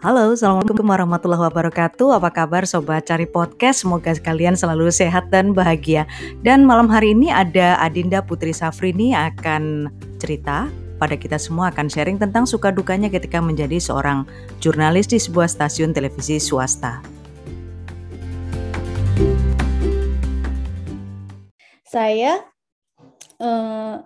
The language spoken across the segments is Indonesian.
Halo, Assalamualaikum warahmatullahi wabarakatuh. Apa kabar Sobat Cari Podcast? Semoga kalian selalu sehat dan bahagia. Dan malam hari ini ada Adinda Putri Safrini akan cerita pada kita semua akan sharing tentang suka dukanya ketika menjadi seorang jurnalis di sebuah stasiun televisi swasta. Saya uh,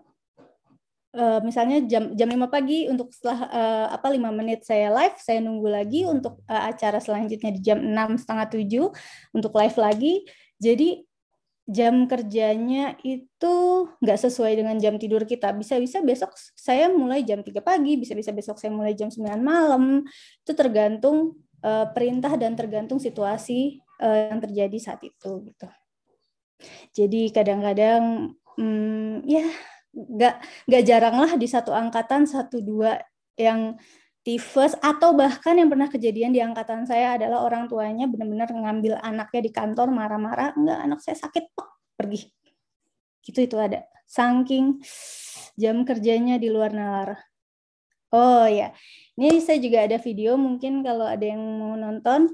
uh, misalnya jam jam 5 pagi untuk setelah uh, apa lima menit saya live saya nunggu lagi untuk uh, acara selanjutnya di jam enam setengah tujuh untuk live lagi. Jadi jam kerjanya itu nggak sesuai dengan jam tidur kita. Bisa-bisa besok saya mulai jam 3 pagi bisa-bisa besok saya mulai jam 9 malam. Itu tergantung uh, perintah dan tergantung situasi uh, yang terjadi saat itu gitu. Jadi kadang-kadang hmm, ya nggak nggak jarang lah di satu angkatan satu dua yang tifus atau bahkan yang pernah kejadian di angkatan saya adalah orang tuanya benar-benar ngambil anaknya di kantor marah-marah enggak anak saya sakit pok pergi. Gitu itu ada. Saking jam kerjanya di luar nalar. Oh ya ini saya juga ada video mungkin kalau ada yang mau nonton.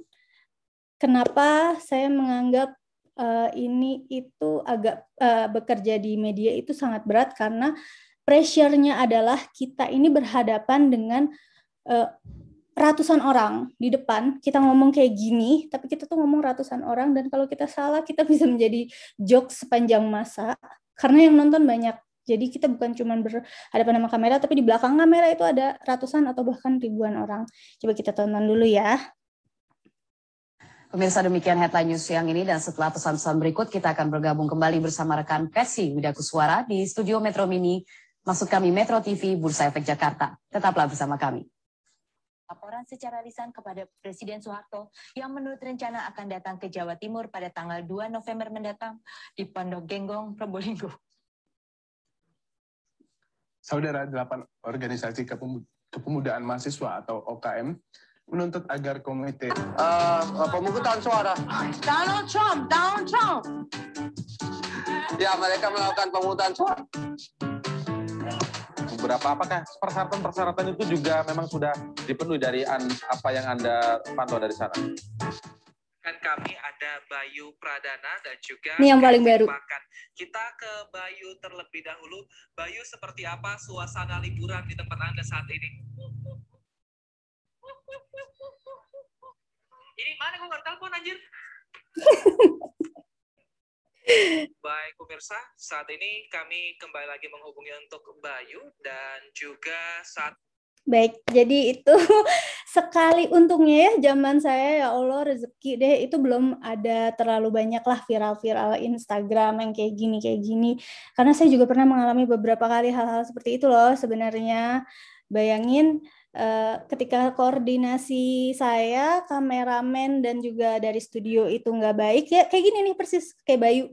Kenapa saya menganggap uh, ini itu agak uh, bekerja di media itu sangat berat karena pressure-nya adalah kita ini berhadapan dengan uh, ratusan orang di depan. Kita ngomong kayak gini tapi kita tuh ngomong ratusan orang dan kalau kita salah kita bisa menjadi joke sepanjang masa. Karena yang nonton banyak. Jadi kita bukan cuma berhadapan sama kamera tapi di belakang kamera itu ada ratusan atau bahkan ribuan orang. Coba kita tonton dulu ya Pemirsa demikian headline news siang ini dan setelah pesan-pesan berikut kita akan bergabung kembali bersama rekan Pesi Widakuswara di studio Metro Mini. Maksud kami Metro TV Bursa Efek Jakarta. Tetaplah bersama kami. Laporan secara lisan kepada Presiden Soeharto yang menurut rencana akan datang ke Jawa Timur pada tanggal 2 November mendatang di Pondok Genggong, Probolinggo. Saudara delapan organisasi kepemudaan mahasiswa atau OKM menuntut agar komite uh, pemungutan suara Donald Trump, Donald Trump. Ya, mereka melakukan pemungutan suara. Beberapa apakah persyaratan-persyaratan itu juga memang sudah dipenuhi dari an, apa yang Anda pantau dari sana? Kan kami ada Bayu Pradana dan juga Ini yang paling baru. Makan. Kita ke Bayu terlebih dahulu. Bayu seperti apa suasana liburan di tempat Anda saat ini? Ini mana gue nggak telepon anjir? Baik pemirsa, saat ini kami kembali lagi menghubungi untuk Bayu dan juga saat Baik, jadi itu sekali untungnya ya zaman saya ya Allah rezeki deh itu belum ada terlalu banyak lah viral-viral Instagram yang kayak gini kayak gini. Karena saya juga pernah mengalami beberapa kali hal-hal seperti itu loh sebenarnya. Bayangin ketika koordinasi saya, kameramen dan juga dari studio itu nggak baik ya kayak gini nih persis kayak Bayu.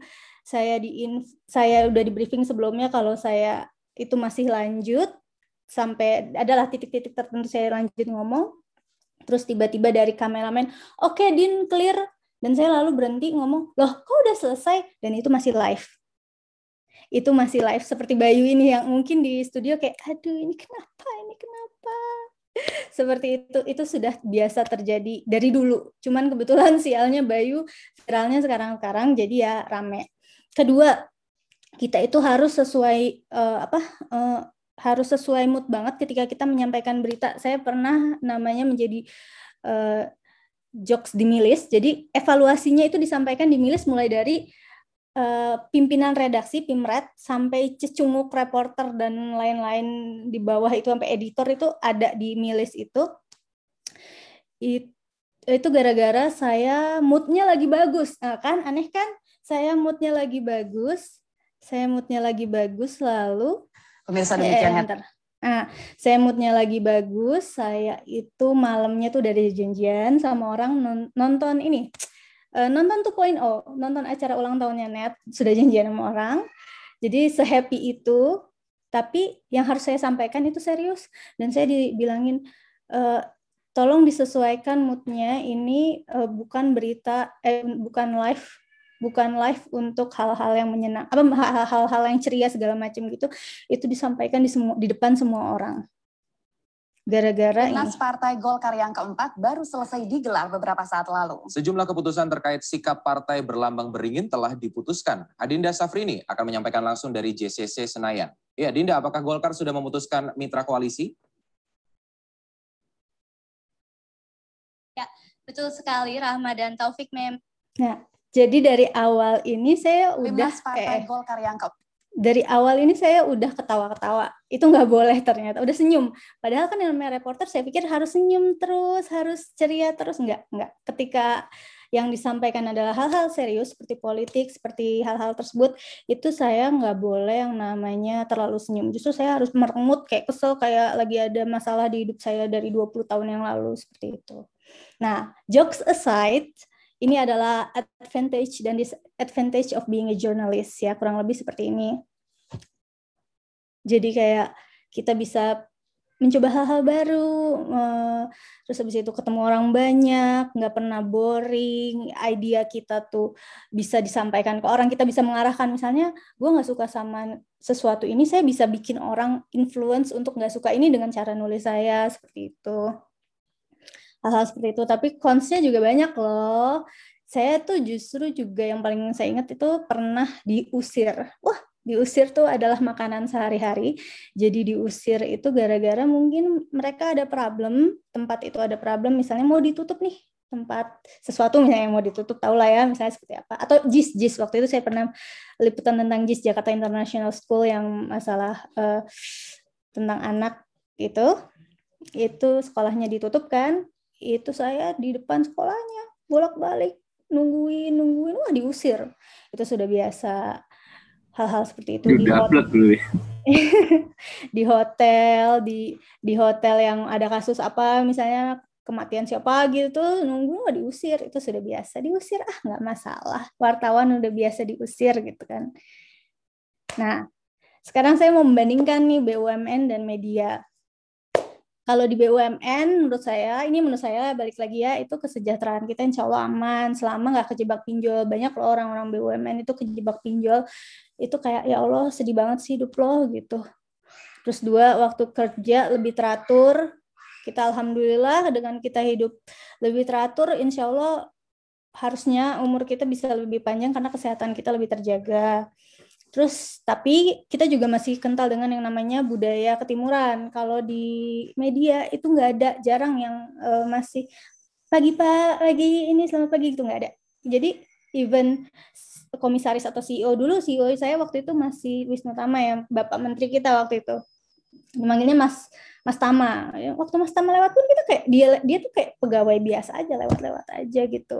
Saya di saya udah di briefing sebelumnya kalau saya itu masih lanjut sampai adalah titik-titik tertentu saya lanjut ngomong. Terus tiba-tiba dari kameramen, oke okay, Din clear dan saya lalu berhenti ngomong, loh kok udah selesai dan itu masih live itu masih live seperti Bayu ini yang mungkin di studio kayak aduh ini kenapa ini kenapa seperti itu itu sudah biasa terjadi dari dulu. Cuman kebetulan sialnya Bayu viralnya sekarang-sekarang jadi ya rame. Kedua kita itu harus sesuai uh, apa uh, harus sesuai mood banget ketika kita menyampaikan berita. Saya pernah namanya menjadi uh, jokes di milis jadi evaluasinya itu disampaikan di milis mulai dari uh, pimpinan redaksi Pimret sampai cecunguk reporter dan lain-lain di bawah itu sampai editor itu ada di milis itu. It, itu gara-gara saya moodnya lagi bagus. Nah, kan aneh kan? Saya moodnya lagi bagus saya moodnya lagi bagus lalu pemirsa demikian eh, Nah, saya moodnya lagi bagus, saya itu malamnya tuh dari janjian sama orang nonton ini nonton 2.0, nonton acara ulang tahunnya Net, sudah janjian sama orang. Jadi sehappy itu, tapi yang harus saya sampaikan itu serius. Dan saya dibilangin, uh, tolong disesuaikan moodnya, ini uh, bukan berita, eh, bukan live bukan live untuk hal-hal yang menyenang apa hal-hal yang ceria segala macam gitu itu disampaikan di semua di depan semua orang gara-gara ini. Timnas Partai Golkar yang keempat baru selesai digelar beberapa saat lalu. Sejumlah keputusan terkait sikap partai berlambang beringin telah diputuskan. Adinda Safrini akan menyampaikan langsung dari JCC Senayan. Ya, Dinda, apakah Golkar sudah memutuskan mitra koalisi? Ya, betul sekali Rahma dan Taufik mem. Nah, jadi dari awal ini saya udah Timnas Partai Golkar yang keempat dari awal ini saya udah ketawa-ketawa. Itu nggak boleh ternyata. Udah senyum. Padahal kan yang namanya reporter saya pikir harus senyum terus, harus ceria terus. Nggak, nggak. Ketika yang disampaikan adalah hal-hal serius seperti politik, seperti hal-hal tersebut, itu saya nggak boleh yang namanya terlalu senyum. Justru saya harus merengut kayak kesel, kayak lagi ada masalah di hidup saya dari 20 tahun yang lalu, seperti itu. Nah, jokes aside, ini adalah advantage dan disadvantage of being a journalist ya kurang lebih seperti ini. Jadi kayak kita bisa mencoba hal-hal baru, terus habis itu ketemu orang banyak, nggak pernah boring, idea kita tuh bisa disampaikan ke orang, kita bisa mengarahkan misalnya, gue nggak suka sama sesuatu ini, saya bisa bikin orang influence untuk nggak suka ini dengan cara nulis saya seperti itu hal-hal seperti itu. Tapi consnya juga banyak loh. Saya tuh justru juga yang paling saya ingat itu pernah diusir. Wah, diusir tuh adalah makanan sehari-hari. Jadi diusir itu gara-gara mungkin mereka ada problem, tempat itu ada problem, misalnya mau ditutup nih tempat sesuatu misalnya yang mau ditutup tahu lah ya misalnya seperti apa. Atau JIS JIS waktu itu saya pernah liputan tentang JIS Jakarta International School yang masalah uh, tentang anak itu. Itu sekolahnya ditutup kan itu saya di depan sekolahnya bolak-balik nungguin nungguin wah diusir. Itu sudah biasa hal-hal seperti itu. Di hotel, ya? di hotel di di hotel yang ada kasus apa misalnya kematian siapa gitu nunggu wah diusir. Itu sudah biasa diusir. Ah nggak masalah. Wartawan udah biasa diusir gitu kan. Nah sekarang saya mau membandingkan nih BUMN dan media kalau di BUMN menurut saya ini menurut saya balik lagi ya itu kesejahteraan kita insya Allah aman. Selama nggak kejebak pinjol banyak loh orang-orang BUMN itu kejebak pinjol. Itu kayak ya Allah sedih banget sih hidup lo gitu. Terus dua waktu kerja lebih teratur. Kita alhamdulillah dengan kita hidup lebih teratur insya Allah harusnya umur kita bisa lebih panjang karena kesehatan kita lebih terjaga Terus tapi kita juga masih kental dengan yang namanya budaya ketimuran. Kalau di media itu nggak ada, jarang yang uh, masih pagi pak lagi ini selamat pagi itu nggak ada. Jadi even komisaris atau CEO dulu CEO saya waktu itu masih Wisnu Tama ya Bapak Menteri kita waktu itu dimanggilnya Mas Mas Tama ya, waktu Mas Tama lewat pun kita kayak dia dia tuh kayak pegawai biasa aja lewat-lewat aja gitu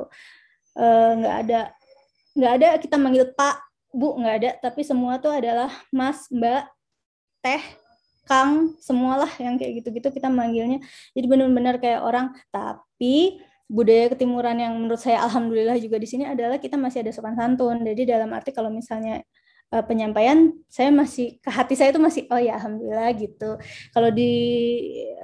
eh, nggak uh, ada nggak ada kita manggil Pak Bu nggak ada, tapi semua tuh adalah Mas, Mbak, Teh, Kang, semualah yang kayak gitu-gitu kita manggilnya. Jadi benar-benar kayak orang. Tapi budaya ketimuran yang menurut saya alhamdulillah juga di sini adalah kita masih ada sopan santun. Jadi dalam arti kalau misalnya uh, penyampaian saya masih ke hati saya itu masih oh ya alhamdulillah gitu. Kalau di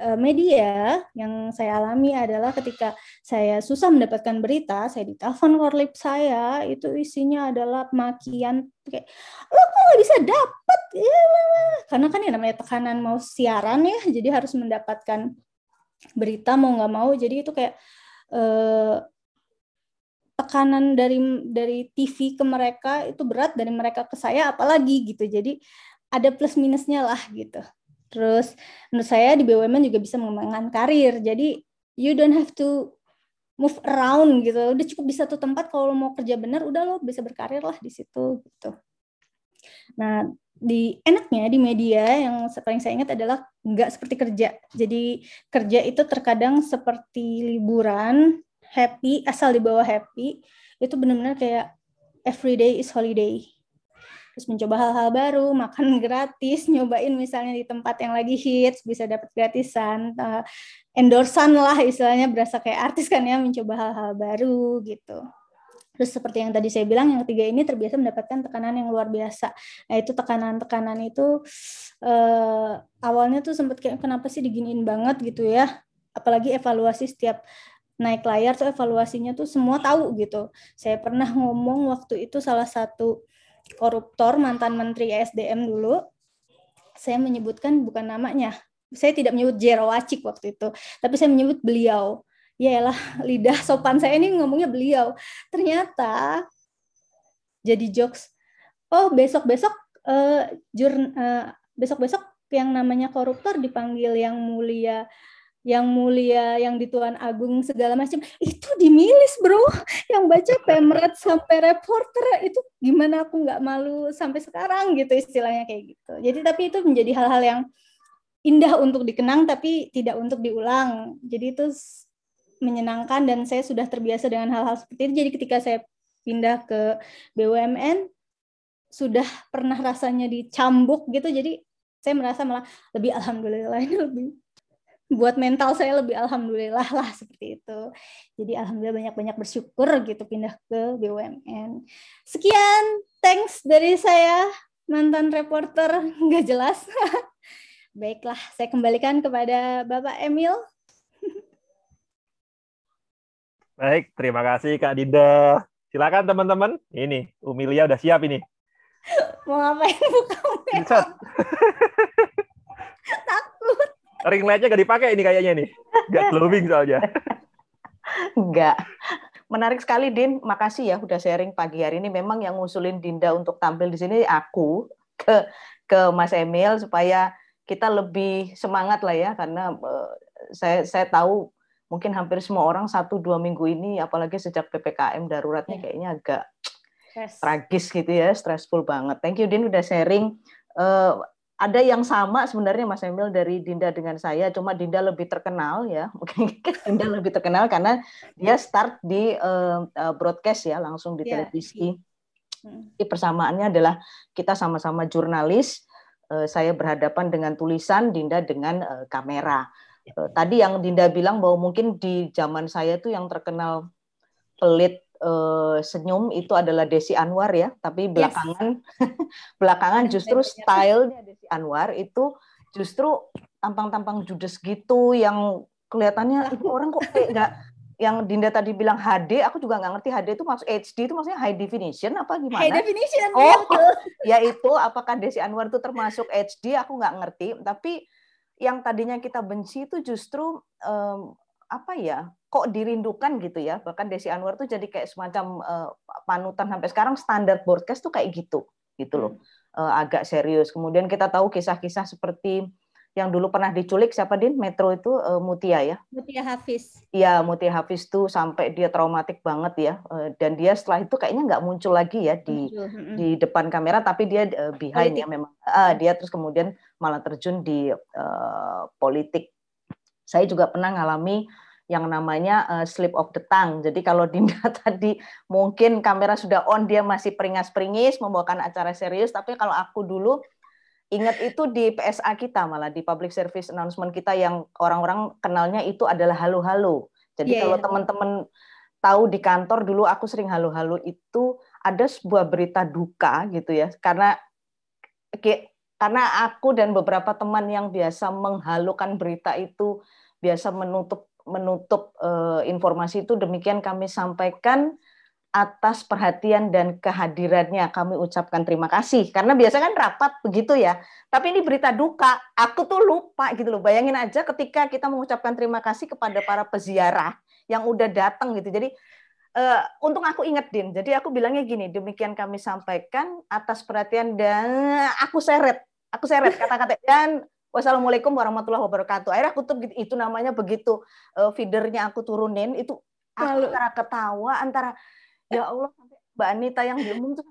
uh, media yang saya alami adalah ketika saya susah mendapatkan berita, saya ditelepon korlip saya itu isinya adalah makian kayak lo kok nggak bisa dapat ya, karena kan ya namanya tekanan mau siaran ya jadi harus mendapatkan berita mau nggak mau jadi itu kayak uh, tekanan dari dari TV ke mereka itu berat dari mereka ke saya apalagi gitu. Jadi ada plus minusnya lah gitu. Terus menurut saya di BUMN juga bisa mengembangkan karir. Jadi you don't have to move around gitu. Udah cukup di satu tempat kalau mau kerja benar udah lo bisa berkarir lah di situ gitu. Nah di enaknya di media yang paling saya ingat adalah nggak seperti kerja. Jadi kerja itu terkadang seperti liburan happy asal dibawa happy itu benar-benar kayak everyday is holiday terus mencoba hal-hal baru makan gratis nyobain misalnya di tempat yang lagi hits bisa dapat gratisan uh, endorsan lah istilahnya berasa kayak artis kan ya mencoba hal-hal baru gitu Terus seperti yang tadi saya bilang, yang ketiga ini terbiasa mendapatkan tekanan yang luar biasa. Nah itu tekanan-tekanan itu uh, awalnya tuh sempat kayak kenapa sih diginiin banget gitu ya. Apalagi evaluasi setiap naik layar tuh evaluasinya tuh semua tahu gitu. Saya pernah ngomong waktu itu salah satu koruptor mantan menteri SDM dulu, saya menyebutkan bukan namanya, saya tidak menyebut Jero Acik waktu itu, tapi saya menyebut beliau. Yaelah, lidah sopan saya ini ngomongnya beliau. Ternyata jadi jokes. Oh, besok-besok uh, jur uh, besok-besok yang namanya koruptor dipanggil yang mulia yang mulia, yang di Tuan Agung segala macam itu dimilis bro, yang baca pemret sampai reporter itu gimana aku nggak malu sampai sekarang gitu istilahnya kayak gitu. Jadi tapi itu menjadi hal-hal yang indah untuk dikenang tapi tidak untuk diulang. Jadi itu menyenangkan dan saya sudah terbiasa dengan hal-hal seperti itu. Jadi ketika saya pindah ke BUMN sudah pernah rasanya dicambuk gitu. Jadi saya merasa malah lebih alhamdulillah ini lebih buat mental saya lebih alhamdulillah lah seperti itu. Jadi alhamdulillah banyak-banyak bersyukur gitu pindah ke BUMN. Sekian, thanks dari saya mantan reporter nggak jelas. Baiklah, saya kembalikan kepada Bapak Emil. Baik, terima kasih Kak Dinda. Silakan teman-teman. Ini, Umilia udah siap ini. Mau ngapain buka? Takut ring lightnya gak dipakai ini kayaknya nih. Gak glowing soalnya. Enggak. Menarik sekali, Din. Makasih ya udah sharing pagi hari ini. Memang yang ngusulin Dinda untuk tampil di sini aku ke ke Mas Emil supaya kita lebih semangat lah ya karena uh, saya saya tahu mungkin hampir semua orang satu dua minggu ini apalagi sejak ppkm daruratnya iya. kayaknya agak yes. tragis gitu ya stressful banget. Thank you Din udah sharing. Uh, ada yang sama sebenarnya Mas Emil dari Dinda dengan saya, cuma Dinda lebih terkenal ya, mungkin Dinda lebih terkenal karena dia start di uh, broadcast ya, langsung di yeah. televisi. Hmm. Jadi persamaannya adalah kita sama-sama jurnalis, uh, saya berhadapan dengan tulisan, Dinda dengan uh, kamera. Uh, tadi yang Dinda bilang bahwa mungkin di zaman saya tuh yang terkenal pelit uh, senyum itu adalah Desi Anwar ya, tapi belakangan yes. belakangan justru stylenya Desi Anwar itu justru tampang-tampang judes gitu yang kelihatannya itu orang kok kayak nggak yang Dinda tadi bilang HD, aku juga nggak ngerti HD itu maksud HD itu maksudnya high definition apa gimana? High definition. Oh, ya itu apakah Desi Anwar itu termasuk HD? Aku nggak ngerti. Tapi yang tadinya kita benci itu justru um, apa ya kok dirindukan gitu ya. Bahkan Desi Anwar tuh jadi kayak semacam uh, panutan sampai sekarang standar broadcast tuh kayak gitu gitu loh. Uh, agak serius. Kemudian kita tahu kisah-kisah seperti yang dulu pernah diculik siapa din? Metro itu uh, Mutia ya? Mutia Hafiz. Iya Mutia Hafiz tuh sampai dia traumatik banget ya. Uh, dan dia setelah itu kayaknya nggak muncul lagi ya di muncul. di depan kamera tapi dia uh, behind ya politik. ya memang. Uh, dia terus kemudian malah terjun di uh, politik. Saya juga pernah ngalami yang namanya uh, slip of the tongue. Jadi kalau Dinda tadi mungkin kamera sudah on dia masih peringas-peringis membawakan acara serius, tapi kalau aku dulu ingat itu di PSA kita malah di public service announcement kita yang orang-orang kenalnya itu adalah halo-halo. Jadi yeah, kalau yeah. teman-teman tahu di kantor dulu aku sering halo-halo itu ada sebuah berita duka gitu ya karena karena aku dan beberapa teman yang biasa menghalukan berita itu biasa menutup menutup uh, informasi itu demikian kami sampaikan atas perhatian dan kehadirannya. Kami ucapkan terima kasih. Karena biasa kan rapat begitu ya. Tapi ini berita duka. Aku tuh lupa gitu loh. Bayangin aja ketika kita mengucapkan terima kasih kepada para peziarah yang udah datang gitu. Jadi uh, untung aku inget din. Jadi aku bilangnya gini demikian kami sampaikan atas perhatian dan aku seret. Aku seret kata-kata. Dan wassalamualaikum warahmatullahi wabarakatuh. Akhirnya aku tuh gitu, itu namanya begitu uh, feedernya aku turunin itu aku antara ketawa antara ya Allah sampai Mbak Anita yang diumum tuh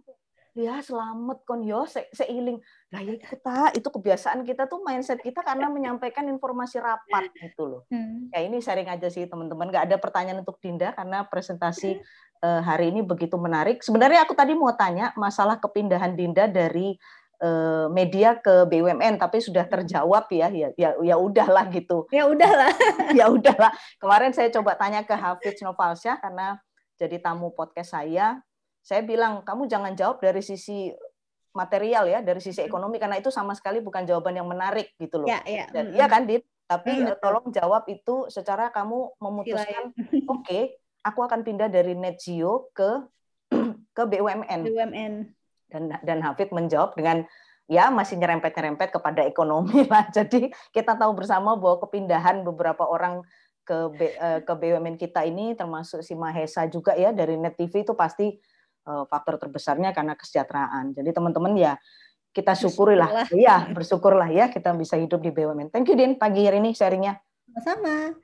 ya selamat kon. Yo se seiling. Lah ya kita itu kebiasaan kita tuh mindset kita karena menyampaikan informasi rapat gitu loh. Hmm. ya ini sharing aja sih teman-teman. Nggak ada pertanyaan untuk Dinda karena presentasi uh, hari ini begitu menarik. Sebenarnya aku tadi mau tanya masalah kepindahan Dinda dari Eh, media ke BUMN tapi sudah terjawab ya ya ya, ya udahlah gitu. Ya udahlah. Ya udahlah. Kemarin saya coba tanya ke Hafiz Novalsyah karena jadi tamu podcast saya. Saya bilang kamu jangan jawab dari sisi material ya dari sisi ekonomi karena itu sama sekali bukan jawaban yang menarik gitu loh. Ya ya. Dan, ya kan Dit? Tapi hmm, tolong jawab itu secara kamu memutuskan. Oke okay, aku akan pindah dari net zero ke ke BUMN BUMN dan dan Hafid menjawab dengan ya masih nyerempet-nyerempet kepada ekonomi lah. Jadi kita tahu bersama bahwa kepindahan beberapa orang ke B, eh, ke BUMN kita ini termasuk si Mahesa juga ya dari Net TV itu pasti eh, faktor terbesarnya karena kesejahteraan. Jadi teman-teman ya kita syukurilah. Iya, bersyukurlah ya kita bisa hidup di BUMN. Thank you Din pagi hari ini sharingnya. Sama-sama.